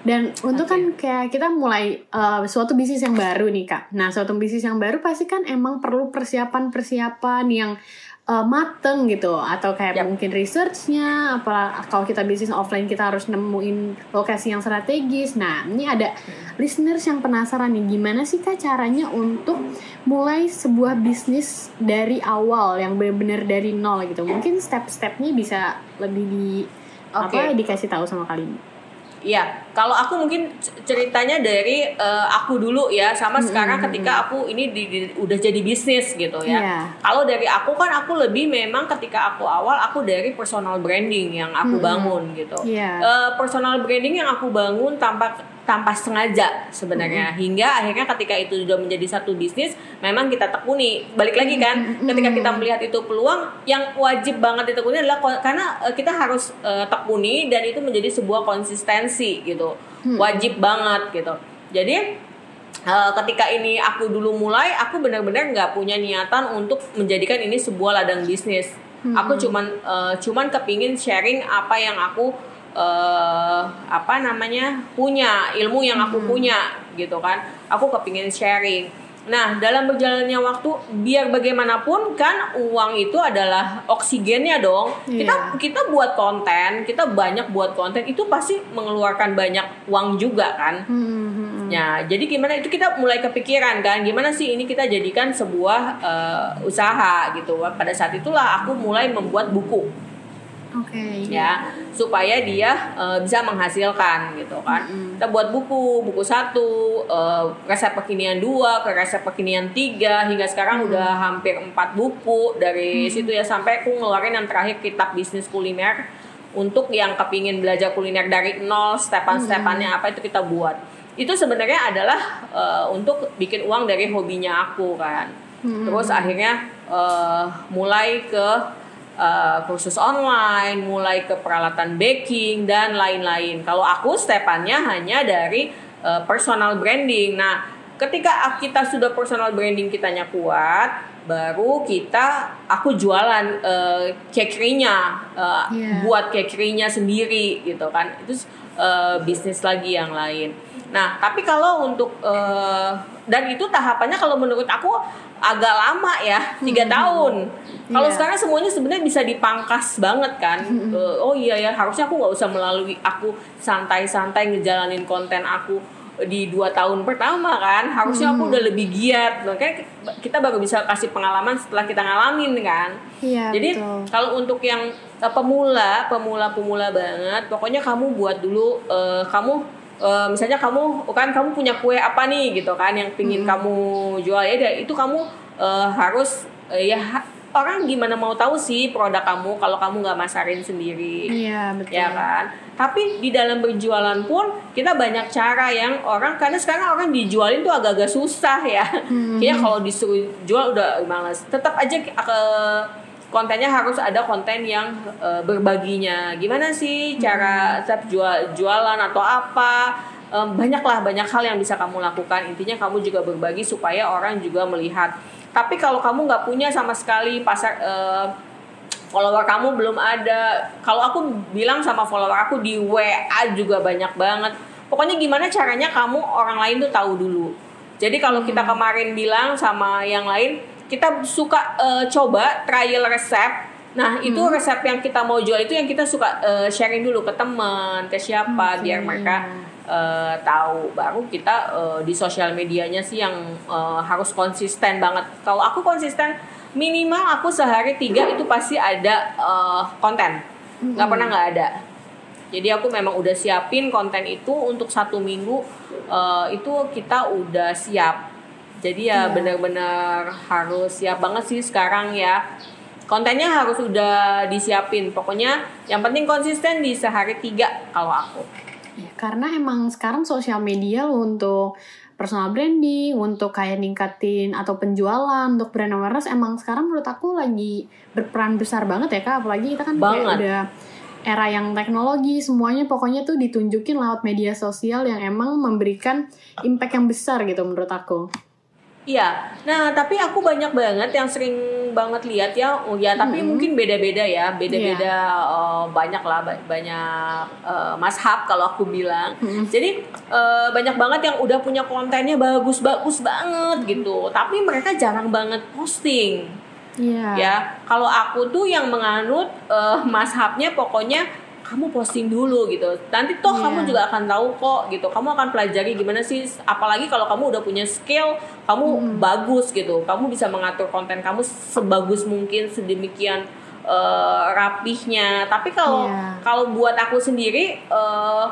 Dan untuk okay. kan kayak kita mulai uh, suatu bisnis yang baru nih kak. Nah suatu bisnis yang baru pasti kan emang perlu persiapan-persiapan yang uh, mateng gitu atau kayak yep. mungkin researchnya apa kalau kita bisnis offline kita harus nemuin lokasi yang strategis nah ini ada hmm. listeners yang penasaran nih gimana sih kak caranya untuk mulai sebuah bisnis dari awal yang benar-benar dari nol gitu mungkin step-stepnya bisa lebih di okay. apa dikasih tahu sama kalian Iya, kalau aku mungkin ceritanya dari uh, aku dulu ya, sama hmm, sekarang ketika aku ini di, di, udah jadi bisnis gitu ya. Yeah. Kalau dari aku kan aku lebih memang ketika aku awal aku dari personal branding yang aku hmm. bangun gitu. Yeah. Iya. Uh, personal branding yang aku bangun tanpa tanpa sengaja sebenarnya hmm. hingga akhirnya ketika itu sudah menjadi satu bisnis memang kita tekuni balik lagi kan hmm. ketika kita melihat itu peluang yang wajib banget ditekuni adalah karena uh, kita harus uh, tekuni dan itu menjadi sebuah konsistensi gitu hmm. wajib banget gitu jadi uh, ketika ini aku dulu mulai aku benar-benar nggak punya niatan untuk menjadikan ini sebuah ladang bisnis hmm. aku cuman uh, cuman kepingin sharing apa yang aku uh, apa namanya punya ilmu yang aku hmm. punya gitu kan aku kepingin sharing nah dalam berjalannya waktu biar bagaimanapun kan uang itu adalah oksigennya dong yeah. kita kita buat konten kita banyak buat konten itu pasti mengeluarkan banyak uang juga kan hmm. ya jadi gimana itu kita mulai kepikiran kan gimana sih ini kita jadikan sebuah uh, usaha gitu pada saat itulah aku mulai membuat buku Okay. Ya, supaya dia uh, bisa menghasilkan gitu kan. Mm-hmm. Kita buat buku, buku satu, uh, resep kekinian dua, ke resep kekinian tiga, hingga sekarang mm-hmm. udah hampir empat buku dari mm-hmm. situ ya sampai aku ngeluarin yang terakhir kitab bisnis kuliner untuk yang kepingin belajar kuliner dari nol, stepan-stepannya mm-hmm. apa itu kita buat. Itu sebenarnya adalah uh, untuk bikin uang dari hobinya aku kan. Mm-hmm. Terus akhirnya uh, mulai ke uh, kursus online, mulai ke peralatan baking dan lain-lain. Kalau aku stepannya hanya dari uh, personal branding. Nah, ketika kita sudah personal branding kitanya kuat, baru kita aku jualan uh, cakerinya, uh, yeah. buat cakerinya sendiri gitu kan. Itu uh, bisnis lagi yang lain. Nah, tapi kalau untuk uh, dan itu tahapannya kalau menurut aku agak lama ya tiga hmm. tahun. Kalau yeah. sekarang semuanya sebenarnya bisa dipangkas banget kan. Uh, oh iya ya harusnya aku nggak usah melalui aku santai-santai ngejalanin konten aku di dua tahun pertama kan. Harusnya aku udah lebih giat. Makanya kita baru bisa kasih pengalaman setelah kita ngalamin kan. Iya, jadi kalau untuk yang uh, pemula pemula pemula banget pokoknya kamu buat dulu uh, kamu uh, misalnya kamu kan kamu punya kue apa nih gitu kan yang pingin hmm. kamu jual. Ya itu kamu uh, harus uh, ya orang gimana mau tahu sih produk kamu kalau kamu nggak masarin sendiri. Iya betul. Ya kan? Tapi di dalam berjualan pun kita banyak cara yang orang karena sekarang orang dijualin tuh agak-agak susah ya. Hmm. ya kalau disuruh jual udah males. Tetap aja ke kontennya harus ada konten yang uh, berbaginya. Gimana sih cara hmm. jual jualan atau apa? Um, banyaklah banyak hal yang bisa kamu lakukan. Intinya kamu juga berbagi supaya orang juga melihat. Tapi kalau kamu nggak punya sama sekali pasar uh, follower kamu belum ada. Kalau aku bilang sama follower aku di WA juga banyak banget. Pokoknya gimana caranya kamu orang lain tuh tahu dulu. Jadi kalau kita hmm. kemarin bilang sama yang lain kita suka uh, coba trial resep Nah, itu hmm. resep yang kita mau jual itu yang kita suka uh, sharing dulu ke teman, ke siapa okay. biar mereka uh, tahu. Baru kita uh, di sosial medianya sih yang uh, harus konsisten banget. Kalau aku konsisten minimal aku sehari tiga itu pasti ada uh, konten. Nggak hmm. pernah nggak ada. Jadi aku memang udah siapin konten itu untuk satu minggu uh, itu kita udah siap jadi ya yeah. benar-benar harus siap banget sih sekarang ya. Kontennya harus udah disiapin. Pokoknya yang penting konsisten di sehari tiga kalau aku. Ya, karena emang sekarang sosial media loh untuk personal branding, untuk kayak ningkatin atau penjualan, untuk brand awareness emang sekarang menurut aku lagi berperan besar banget ya kak. Apalagi kita kan banget. kayak udah era yang teknologi semuanya pokoknya tuh ditunjukin lewat media sosial yang emang memberikan impact yang besar gitu menurut aku. Iya. Nah, tapi aku banyak banget yang sering banget lihat ya. Oh ya, tapi Mm-mm. mungkin beda-beda ya. Beda-beda Iya. eh, banyak lah ba- banyak eh, mashab kalau aku bilang. Mm-mm. Jadi eh, banyak banget yang udah punya kontennya bagus-bagus banget gitu. Tapi mereka jarang banget posting. Iya. Ya, kalau aku tuh yang menganut eh, mashabnya pokoknya kamu posting dulu gitu. Nanti toh Iya. kamu juga akan tahu kok gitu. Kamu akan pelajari gimana sih apalagi kalau kamu udah punya skill, kamu Hmm. bagus gitu. Kamu bisa mengatur konten kamu sebagus mungkin sedemikian eh, rapihnya. Tapi kalau Iya. kalau buat aku sendiri eh,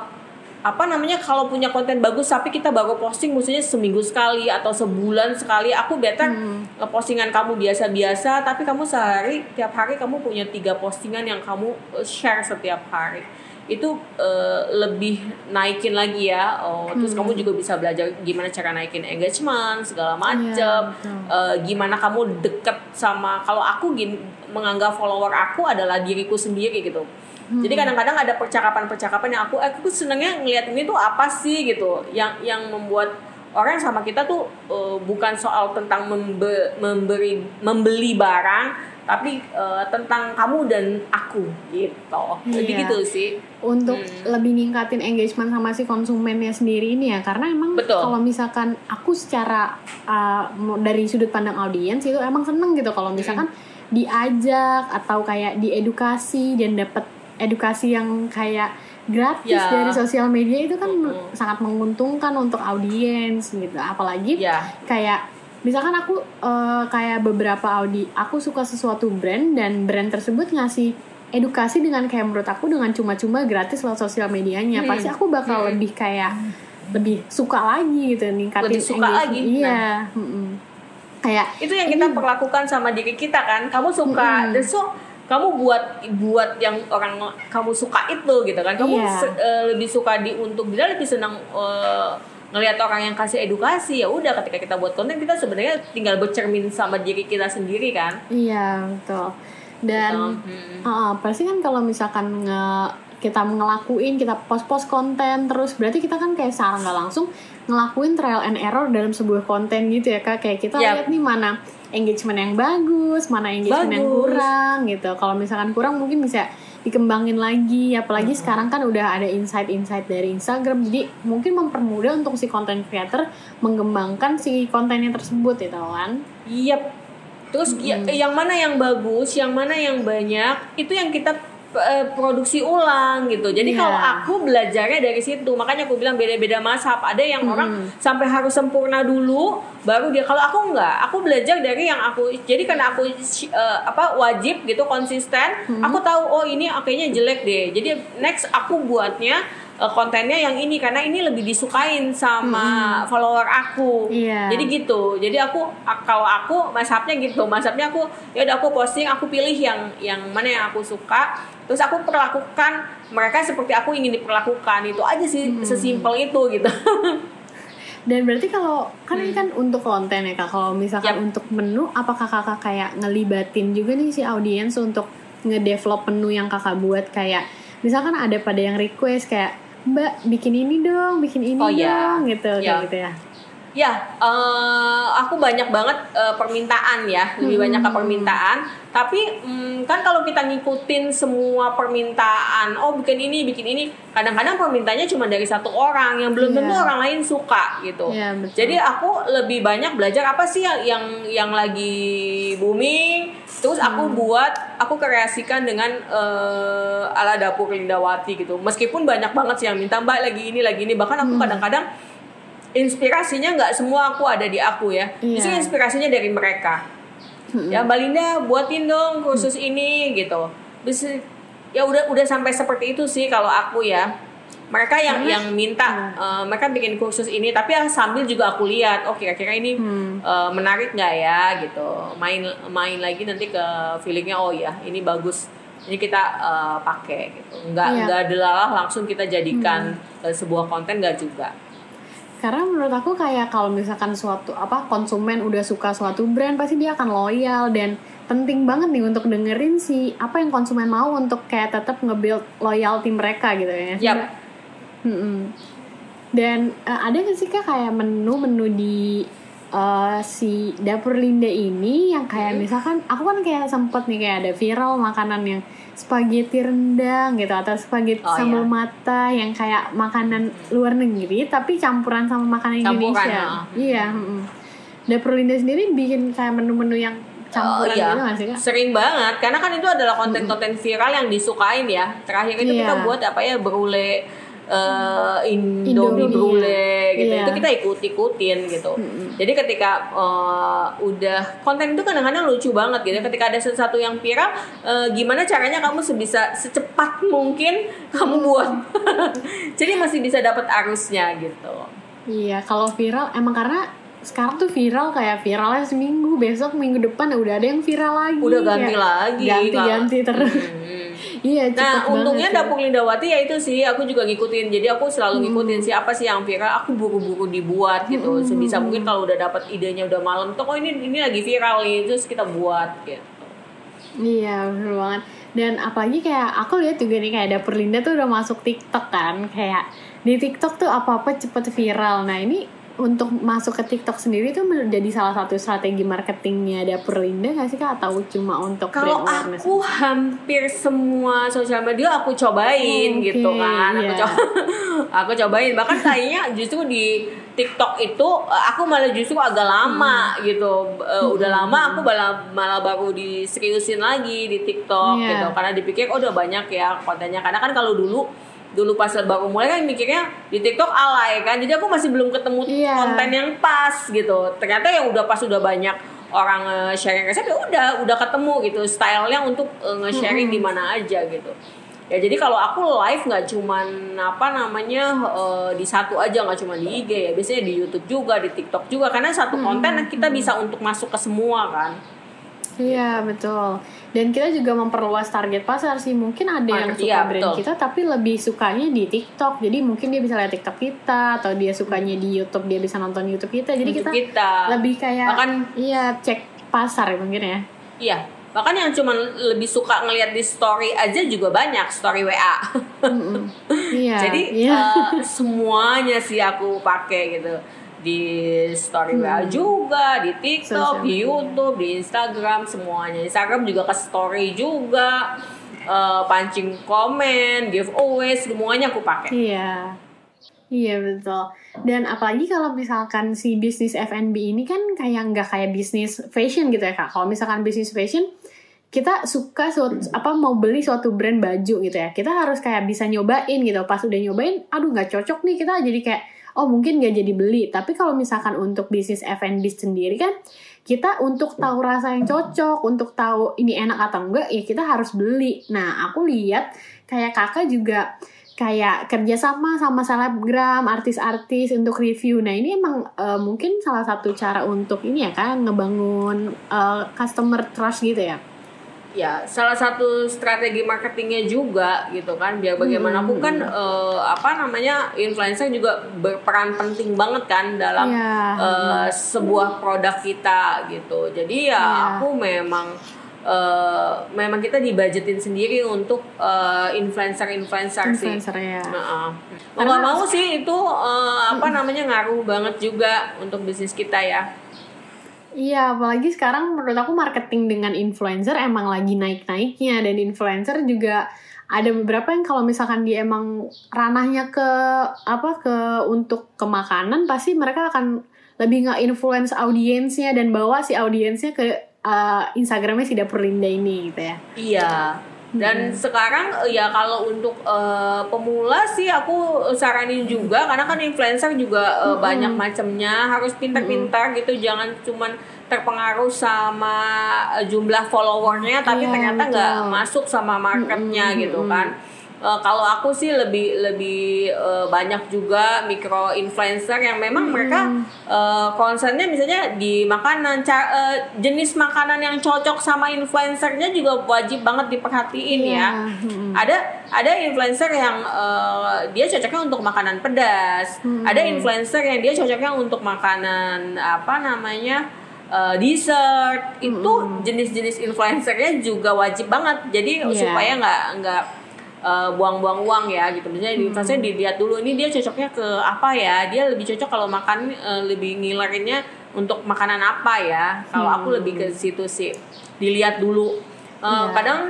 apa namanya kalau punya konten bagus tapi kita baru posting maksudnya seminggu sekali atau sebulan sekali aku better Hmm. postingan kamu biasa-biasa tapi kamu sehari tiap hari kamu punya tiga postingan yang kamu eh, share setiap hari itu eh, lebih naikin lagi ya oh, terus Hmm. kamu juga bisa belajar gimana cara naikin engagement segala Iya, betul. Eh, gimana kamu deket sama kalau aku gin, menganggap follower aku adalah diriku sendiri gitu Hmm. jadi kadang-kadang ada percakapan-percakapan yang aku eh, aku senengnya ngeliat ini tuh apa sih gitu yang yang membuat orang sama kita tuh eh, bukan soal tentang membe- memberi membeli barang tapi eh, tentang kamu dan aku gitu jadi Iya. gitu sih untuk Hmm. lebih ningkatin engagement sama si konsumennya sendiri ini ya karena emang kalau misalkan aku secara uh, dari sudut pandang audiens itu emang seneng gitu kalau misalkan diajak atau kayak diedukasi dan dapat edukasi yang kayak gratis Ya. dari sosial media itu kan Mm-mm. sangat menguntungkan untuk audiens gitu apalagi ya kayak misalkan aku eh, kayak beberapa audi aku suka sesuatu brand dan brand tersebut ngasih edukasi dengan kayak menurut aku dengan cuma-cuma gratis lewat sosial medianya Hmm. pasti aku bakal Hmm. lebih kayak lebih suka lagi gitu ningkatin Lebih suka engagement. lagi, iya mm-mm. kayak itu yang kita perlakukan sama diri kita kan kamu suka Mm-mm. dan so kamu buat buat yang orang kamu suka itu gitu kan kamu Iya. se- eh, lebih suka di untuk dia lebih senang eh, ngelihat orang yang kasih edukasi ya udah ketika kita buat konten kita sebenarnya tinggal bercermin sama diri kita sendiri kan iya betul dan Gitu. Hmm. Uh, pasti kan kalau misalkan nge kita ngelakuin kita post-post konten terus berarti kita kan kayak secara nggak langsung ngelakuin trial and error dalam sebuah konten gitu ya kak. Kayak kita Yap. lihat nih mana engagement yang bagus mana engagement yang Bagus. kurang gitu. Kalau misalkan kurang mungkin bisa dikembangin lagi. Apalagi sekarang kan udah ada insight-insight dari Instagram. Jadi mungkin mempermudah untuk si content creator mengembangkan si kontennya tersebut gitu kan? Iya. Terus ya- yang mana yang bagus, yang mana yang banyak, itu yang kita eh, produksi ulang gitu. Jadi Iya. kalau aku belajarnya dari situ, makanya aku bilang beda-beda mazhab. Ada yang orang sampai harus sempurna dulu, baru dia. Kalau aku enggak, aku belajar dari yang aku. Jadi karena aku eh, apa wajib gitu konsisten, aku tahu oh ini kayaknya jelek deh. Jadi next aku buatnya eh, kontennya yang ini karena ini lebih disukain sama follower aku. Iya. Jadi gitu. Jadi aku kalau aku masapnya gitu. Masapnya aku ya udah aku posting aku pilih yang yang mana yang aku suka. Terus aku perlakukan mereka seperti aku ingin diperlakukan. Itu aja sih sesimpel itu gitu. Dan berarti kalau kan ini kan untuk konten ya kak. Kalau misalkan Yap. untuk menu, apakah kakak kayak ngelibatin juga nih si audiens untuk ngedevelop menu yang kakak buat? Kayak misalkan ada pada yang request kayak Mbak bikin ini dong, bikin ini Oh, iya. dong gitu Iya. kayak gitu ya. Ya eh, aku banyak banget eh, permintaan ya. Lebih banyak ke permintaan. Tapi mm, kan kalau kita ngikutin semua permintaan oh bikin ini bikin ini kadang-kadang permintaannya cuma dari satu orang yang belum tentu orang lain suka gitu. Iya, betul. jadi aku lebih banyak belajar apa sih yang yang yang lagi booming. Terus aku buat aku kreasikan dengan eh, ala dapur Lindawati gitu. Meskipun banyak banget sih yang minta mbak lagi ini lagi ini. Bahkan aku kadang-kadang inspirasinya nggak semua aku ada di aku ya. Justru inspirasinya dari mereka. Ya Mbak Linda buatin dong kursus ini gitu. Bisa ya udah udah sampai seperti itu sih kalau aku ya. Mereka yang Karena- yang minta eh, mereka bikin kursus ini tapi yang sambil juga aku lihat oh kira-kira ini Hmm. eh, menarik nggak ya gitu. Main main lagi nanti ke feelingnya oh ya ini bagus ini kita eh, pakai gitu. Nggak Iya. nggak delalah langsung kita jadikan eh, sebuah konten nggak juga Karena menurut aku kayak kalau misalkan suatu apa konsumen udah suka suatu brand pasti dia akan loyal dan penting banget nih untuk dengerin si apa yang konsumen mau untuk kayak tetap nge-build loyalty mereka gitu ya. Yap. Mm-mm. Dan eh, ada nggak sih kak kayak menu-menu di uh, si dapur Linda ini yang kayak Hmm. misalkan aku kan kayak sempet nih kayak ada viral makanan yang spaghetti rendang gitu atau spaghetti Oh, sambal iya. mata yang kayak makanan luar negeri tapi campuran sama makanan Campuran, Indonesia. ah. Iya. mm. Dapur Linda sendiri bikin kayak menu-menu yang campuran Oh, iya. gitu nggak sih kak? Sering banget karena kan itu adalah konten-konten viral yang disukain ya. Terakhir itu kita Iya. buat apa ya berule eh, Indomie Indomie, brule gitu. iya. Itu kita ikut-ikutin gitu. Jadi ketika eh, udah konten itu kadang-kadang lucu banget gitu. Ketika ada sesuatu yang viral, eh, gimana caranya kamu sebisa secepat mungkin kamu buat. Jadi masih bisa dapat arusnya gitu. Iya, kalau viral emang karena sekarang tuh viral kayak viralnya seminggu, besok minggu depan udah ada yang viral lagi. Udah ganti Kayak lagi. Ganti-ganti terus. Hmm. Iya, Nah, untungnya banget sih. Dapur Lindawati ya itu sih, aku juga ngikutin. Jadi aku Hmm. selalu ngikutin siapa sih yang viral, aku buru-buru dibuat gitu. Sebisa mungkin kalau udah dapat idenya udah malam, tuh oh ini ini lagi viral nih, terus kita buat gitu. Iya, bener banget. Dan apalagi kayak aku lihat juga nih kayak dapur Linda tuh udah masuk TikTok kan. Kayak di TikTok tuh apa-apa cepet viral. Nah, ini untuk masuk ke TikTok sendiri tuh menjadi salah satu strategi marketingnya dapur Linda nggak sih kak? Atau cuma untuk Kalau aku hampir semua sosial media aku cobain Oke, gitu kan. Aku iya. coba aku cobain bahkan kayaknya justru di TikTok itu eh, aku malah justru agak lama Hmm. gitu. Eh, Udah lama aku malah malah baru diseriusin lagi di TikTok Iya. gitu karena dipikir oh udah banyak ya kontennya. Karena kan kalau dulu dulu pas baru mulai kan mikirnya di TikTok alay kan. Jadi aku masih belum ketemu Iya. konten yang pas gitu. Ternyata yang udah pas udah banyak orang eh, sharing resep ya udah udah ketemu gitu stylenya untuk eh, nge-sharing di mana aja gitu ya jadi kalau aku live nggak cuman apa namanya eh, di satu aja nggak cuma di IG ya biasanya di YouTube juga di TikTok juga karena satu konten kita bisa untuk masuk ke semua kan Iya betul. Dan kita juga memperluas target pasar sih. Mungkin ada yang suka iya, brand betul. kita tapi lebih sukanya di TikTok. Jadi mungkin dia bisa lihat TikTok kita atau dia sukanya di YouTube dia bisa nonton YouTube kita. Jadi kita, kita. lebih kayak Bahkan- iya cek pasar mungkin ya. iya bahkan yang cuma lebih suka ngelihat di story aja juga banyak story WA Mm-mm. Iya. Jadi iya. eh, semuanya sih aku pakai gitu di story WA juga, di TikTok, Sosial di. YouTube, di Instagram semuanya. Instagram juga ke story juga, eh, pancing komen, giveaway semuanya aku pakai. Iya. Iya betul. Dan apalagi kalau misalkan si bisnis F&B ini kan kayak nggak kayak bisnis fashion gitu ya kak. Kalau misalkan bisnis fashion kita suka suatu, apa mau beli suatu brand baju gitu ya. Kita harus kayak bisa nyobain gitu. Pas udah nyobain, aduh nggak cocok nih kita jadi kayak oh mungkin nggak jadi beli. Tapi kalau misalkan untuk bisnis F&B sendiri kan kita untuk tahu rasa yang cocok, untuk tahu ini enak atau enggak ya kita harus beli. Nah aku lihat kayak kakak juga kayak kerjasama sama selebgram, artis-artis untuk review. Nah ini emang eh, mungkin salah satu cara untuk ini ya kan ngebangun eh, customer trust gitu ya. Ya, salah satu strategi marketingnya juga gitu kan. Biar bagaimanapun kan eh, apa namanya influencer juga berperan penting banget kan dalam Iya. eh, sebuah produk kita gitu. Jadi ya Iya. aku memang eh, memang kita dibajetin sendiri untuk eh, influencer-influencer sih. Influencer ya. Nah, mau nggak mau sih itu eh, apa namanya ngaruh banget juga untuk bisnis kita ya. Iya, apalagi sekarang menurut aku marketing dengan influencer emang lagi naik-naiknya dan influencer juga ada beberapa yang kalau misalkan dia emang ranahnya ke apa ke untuk ke makanan pasti mereka akan lebih nggak influence audiensnya dan bawa si audiensnya ke uh, Instagramnya si dapur Linda ini gitu ya. Iya. Dan sekarang eh, ya kalau untuk eh, pemula sih aku saranin juga karena kan influencer juga eh, banyak macamnya harus pintar-pintar gitu jangan cuman terpengaruh sama eh, jumlah followernya tapi Iya, ternyata nggak masuk sama marketnya gitu kan. Eh, kalau aku sih lebih lebih eh, banyak juga micro influencer yang memang mereka eh, concernnya misalnya di makanan ca- eh, jenis makanan yang cocok sama influencernya juga wajib banget diperhatiin Iya, ya. Mm-mm. ada ada influencer yang eh, dia cocoknya untuk makanan pedas. Ada influencer yang dia cocoknya untuk makanan apa namanya eh, dessert. Itu jenis-jenis influencernya juga wajib banget. Jadi Iya. supaya nggak nggak uh, buang-buang uang ya gitu. Misalnya hmm. di dilihat dulu ini dia cocoknya ke apa ya? Dia lebih cocok kalau makan uh, lebih ngilerinnya untuk makanan apa ya? Kalau hmm. aku lebih ke situ sih dilihat dulu. Uh, yeah. kadang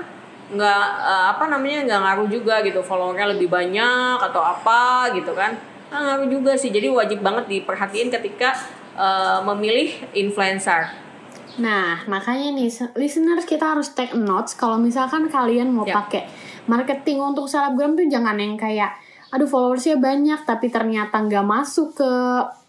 nggak uh, apa namanya nggak ngaruh juga gitu followernya lebih banyak atau apa gitu kan. Nah, ngaruh juga sih. Jadi wajib banget diperhatiin ketika uh, memilih influencer Nah, makanya nih listeners kita harus take notes. Kalau misalkan kalian mau yep. pakai marketing untuk selebgram tuh jangan yang kayak aduh followersnya banyak tapi ternyata nggak masuk ke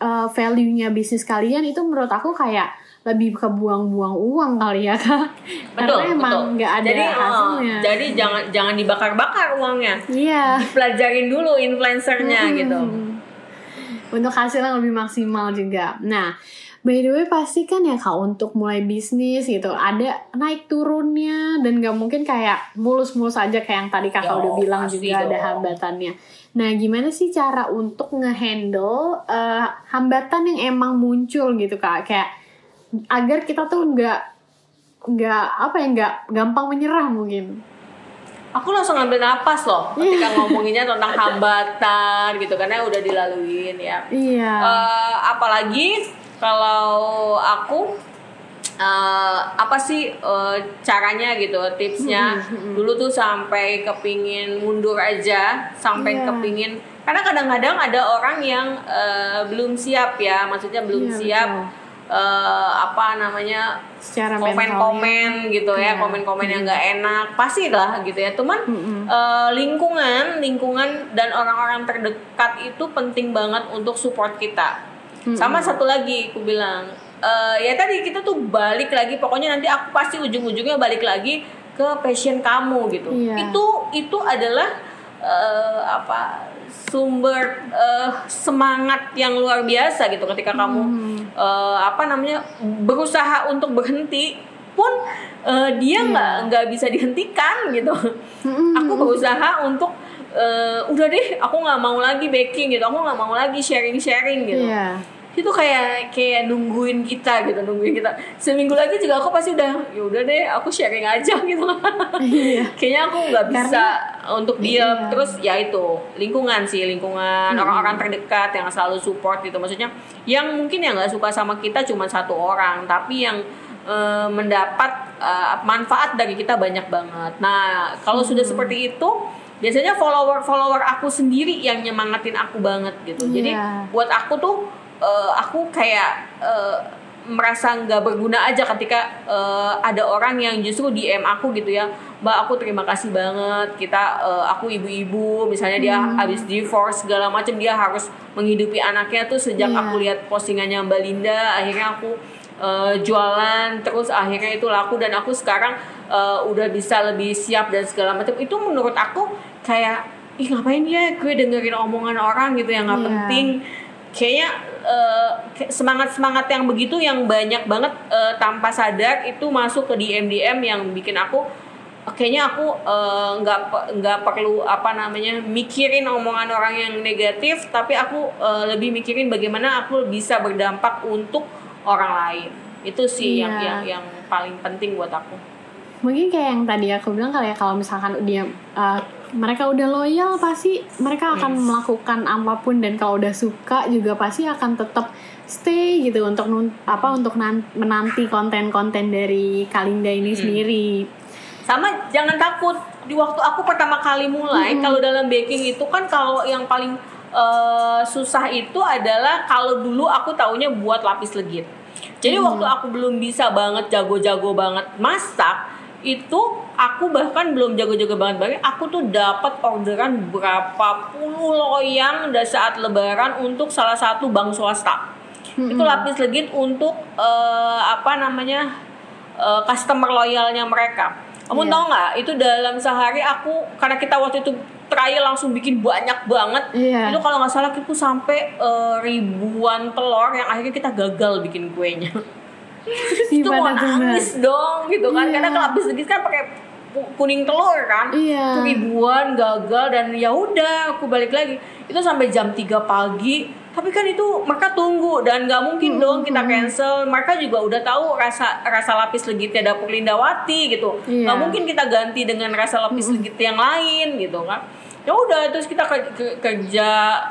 uh, value-nya bisnis kalian. Itu menurut aku kayak lebih kebuang-buang uang kali ya kak. Betul, karena emang nggak ada jadi, oh, hasilnya. uh, jadi jangan jangan dibakar-bakar uangnya. Iya. Pelajarin dulu influencernya hmm. gitu. Untuk hasil yang lebih maksimal juga. Nah By the way pasti kan ya kak untuk mulai bisnis gitu ada naik turunnya dan gak mungkin kayak mulus-mulus aja kayak yang tadi kakak Yo, udah bilang juga dong. ada hambatannya. Nah gimana sih cara untuk ngehandle uh, hambatan yang emang muncul gitu kak kayak agar kita tuh nggak nggak apa ya nggak gampang menyerah mungkin. Aku langsung ngambil napas loh ketika ngomonginnya tentang hambatan gitu karena udah dilaluin ya. Iya. Uh, apalagi kalau aku uh, apa sih uh, caranya gitu tipsnya? Dulu tuh sampai kepingin mundur aja sampai yeah. kepingin karena kadang-kadang ada orang yang uh, belum siap ya maksudnya belum yeah, siap uh, apa namanya komen-komen gitu ya iya. komen-komen yang nggak enak pasti lah gitu ya. Cuman mm-hmm. uh, lingkungan lingkungan dan orang-orang terdekat itu penting banget untuk support kita Hmm. Sama satu lagi aku bilang, uh, ya tadi kita tuh balik lagi pokoknya nanti aku pasti ujung-ujungnya balik lagi ke passion kamu gitu. Yeah. Itu itu adalah uh, apa sumber uh, semangat yang luar biasa gitu ketika kamu uh, apa namanya berusaha untuk berhenti pun uh, dia iya. nggak yeah. nggak bisa dihentikan gitu. Mm-hmm. Aku berusaha untuk uh, udah deh aku nggak mau lagi baking gitu aku nggak mau lagi sharing sharing gitu yeah. itu kayak kayak nungguin kita gitu nungguin kita seminggu lagi juga aku pasti udah ya udah deh aku sharing aja gitu yeah. kayaknya aku nggak bisa Karena, untuk dia yeah. terus ya itu lingkungan sih lingkungan hmm. orang-orang terdekat yang selalu support gitu maksudnya yang mungkin yang nggak suka sama kita cuma satu orang tapi yang uh, mendapat uh, manfaat dari kita banyak banget nah kalau hmm. sudah seperti itu biasanya follower follower aku sendiri yang nyemangatin aku banget gitu yeah. jadi buat aku tuh uh, aku kayak uh, merasa nggak berguna aja ketika uh, ada orang yang justru DM aku gitu ya mbak aku terima kasih banget kita uh, aku ibu-ibu misalnya dia hmm. habis divorce segala macam dia harus menghidupi anaknya tuh sejak yeah. aku lihat postingannya mbak Linda akhirnya aku uh, jualan terus akhirnya itu laku dan aku sekarang uh, udah bisa lebih siap dan segala macam itu menurut aku kayak ih ngapain ya gue dengerin omongan orang gitu yang nggak yeah. penting kayaknya uh, semangat semangat yang begitu yang banyak banget uh, tanpa sadar itu masuk ke DM DM yang bikin aku kayaknya aku nggak uh, nggak perlu apa namanya mikirin omongan orang yang negatif tapi aku uh, lebih mikirin bagaimana aku bisa berdampak untuk orang lain itu sih yeah. yang yang yang paling penting buat aku mungkin kayak yang tadi aku bilang kali ya kalau misalkan dia uh, mereka udah loyal pasti mereka akan yes. melakukan apa pun dan kalau udah suka juga pasti akan tetap stay gitu untuk nun, apa untuk menanti konten-konten dari Kalinda ini hmm. sendiri. Sama jangan takut di waktu aku pertama kali mulai hmm. kalau dalam baking itu kan kalau yang paling uh, susah itu adalah kalau dulu aku taunya buat lapis legit. Jadi hmm. waktu aku belum bisa banget jago-jago banget masak, itu aku bahkan belum jago-jago banget banget aku tuh dapat orderan berapa puluh loyang dan saat lebaran untuk salah satu bank swasta hmm. itu lapis legit untuk uh, apa namanya uh, customer loyalnya mereka kamu yeah. tahu nggak itu dalam sehari aku karena kita waktu itu trial langsung bikin banyak banget yeah. itu kalau nggak salah itu sampai uh, ribuan telur yang akhirnya kita gagal bikin kuenya itu mau nangis dong gitu kan. Yeah. karena kalau habis legis kan pakai kuning telur kan. Iya. ribuan gagal dan ya udah aku balik lagi. Itu sampai jam 3 pagi. Tapi kan itu mereka tunggu dan nggak mungkin Hmm, dong kita cancel. Mereka juga udah tahu rasa rasa lapis legitnya dapur Lindawati gitu. Iya. nggak mungkin kita ganti dengan rasa lapis legit yang lain gitu kan. Ya udah terus kita ke- ke- kerja.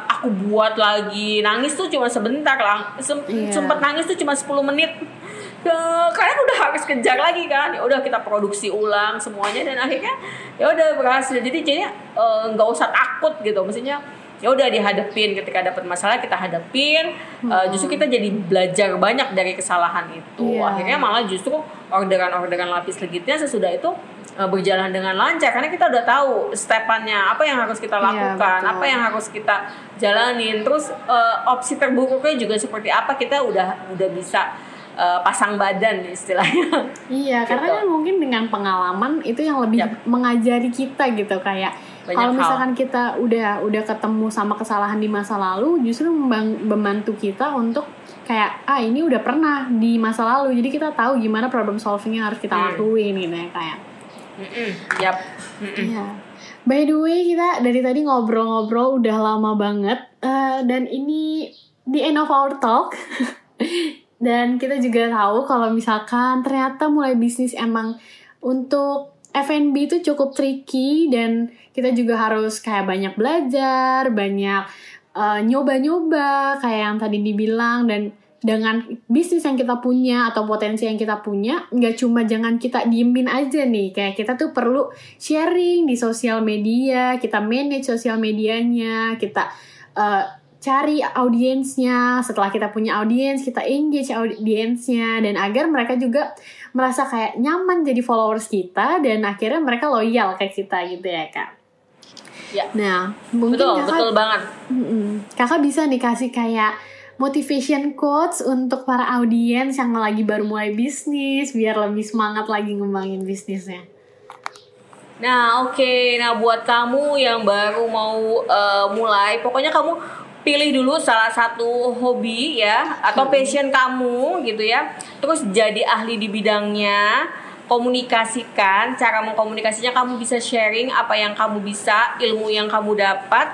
Aku buat lagi. Nangis tuh cuma sebentar lang Sem- Iya. sempet nangis tuh cuma 10 menit Ya, kalian udah harus kejar lagi kan? Ya udah kita produksi ulang semuanya dan akhirnya ya udah berhasil. Jadi jadinya eh, nggak usah takut gitu. Maksudnya ya udah dihadapin. Ketika dapat masalah kita hadapin. Eh, justru kita jadi belajar banyak dari kesalahan itu. Iya. akhirnya malah justru orderan-orderan lapis legitnya sesudah itu eh, berjalan dengan lancar. Karena kita udah tahu stepannya apa yang harus kita Iya, lakukan betul. apa yang harus kita jalanin. Terus eh, opsi terburuknya juga seperti apa kita udah udah bisa eh, pasang badan istilahnya Iya, karena Gitu. kan mungkin dengan pengalaman itu yang lebih Yap. mengajari kita gitu kayak kalau hal. misalkan kita udah udah ketemu sama kesalahan di masa lalu, justru membantu kita untuk kayak ah ini udah pernah di masa lalu, jadi kita tahu gimana problem solving yang harus kita Hmm. lakuin gitu ya kayak. Mm-mm, yap Mm-mm. Iya. By the way, kita dari tadi ngobrol-ngobrol udah lama banget Eh, dan ini the end of our talk. dan kita juga tahu kalau misalkan ternyata mulai bisnis emang untuk F&B itu cukup tricky dan kita juga harus kayak banyak belajar, banyak eh, nyoba-nyoba kayak yang tadi dibilang dan dengan bisnis yang kita punya atau potensi yang kita punya nggak cuma jangan kita diemin aja nih. Kayak kita tuh perlu sharing di sosial media kita manage sosial medianya kita eh, cari audiensnya setelah kita punya audiens kita engage audiensnya dan agar mereka juga merasa kayak nyaman jadi followers kita dan akhirnya mereka loyal ke kita gitu ya kak Ya. nah mungkin betul kakak betul banget. Kakak bisa nih kasih kayak motivation quotes untuk para audiens yang lagi baru mulai bisnis biar lebih semangat lagi ngembangin bisnisnya. Nah, oke. Nah, buat kamu yang baru mau eh, mulai, pokoknya kamu pilih dulu salah satu hobi ya atau passion kamu gitu ya. Terus jadi ahli di bidangnya, komunikasikan, cara mengkomunikasinya kamu bisa sharing apa yang kamu bisa, ilmu yang kamu dapat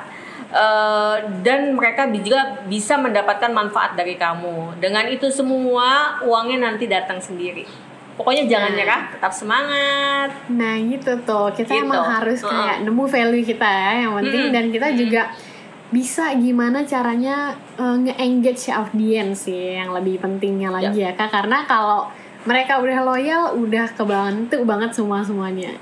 eh, dan mereka juga bisa mendapatkan manfaat dari kamu. Dengan itu semua uangnya nanti datang sendiri. Pokoknya jangan Nah. nyerah, tetap semangat. Nah gitu tuh kita Gitu. emang harus kayak nemu value kita ya yang penting Mm-mm. dan kita Mm-mm. juga bisa gimana caranya eh, nge-engage audiens sih yang lebih pentingnya lagi ya kak karena kalau mereka udah loyal udah kebantu banget semua semuanya.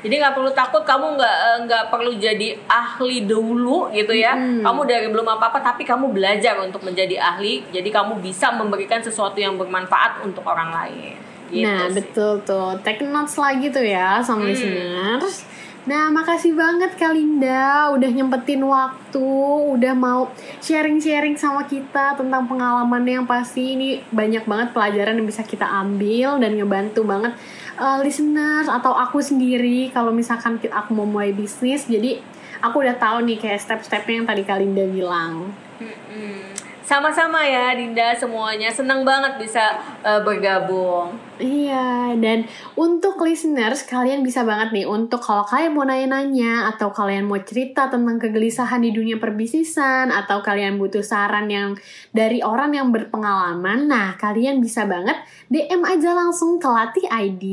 Jadi nggak perlu takut kamu nggak eh, nggak perlu jadi ahli dulu gitu ya. Mm. Kamu dari belum apa-apa tapi kamu belajar untuk menjadi ahli. Jadi kamu bisa memberikan sesuatu yang bermanfaat untuk orang lain. Gitu nah, sih. betul tuh. Take notes lagi tuh ya sama Hmm. listeners. Nah, makasih banget Kak Linda udah nyempetin waktu, udah mau sharing-sharing sama kita tentang pengalaman yang pasti ini banyak banget pelajaran yang bisa kita ambil dan ngebantu banget uh, listeners atau aku sendiri kalau misalkan aku mau mulai bisnis. Jadi aku udah tahu nih kayak step-stepnya yang tadi Kak Linda bilang. Mm-mm. Sama-sama ya Dinda semuanya senang banget bisa eh, bergabung. Iya, dan untuk listeners, kalian bisa banget nih untuk kalau kalian mau nanya-nanya atau kalian mau cerita tentang kegelisahan di dunia perbisnisan atau kalian butuh saran yang dari orang yang berpengalaman, nah kalian bisa banget DM aja langsung ke Latih ID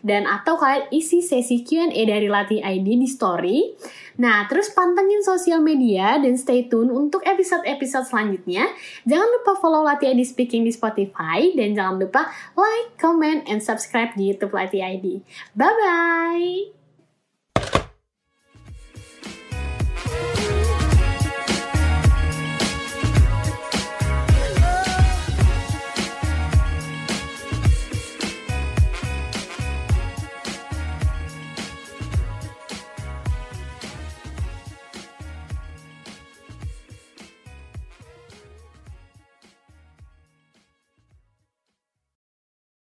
dan atau kalian isi sesi Q&A dari Latih ID di story. Nah, terus pantengin sosial media dan stay tune untuk episode-episode selanjutnya. Jangan lupa follow Latih ID Speaking di Spotify dan jangan lupa like, comment, and subscribe di YouTube Latih ID. Bye-bye!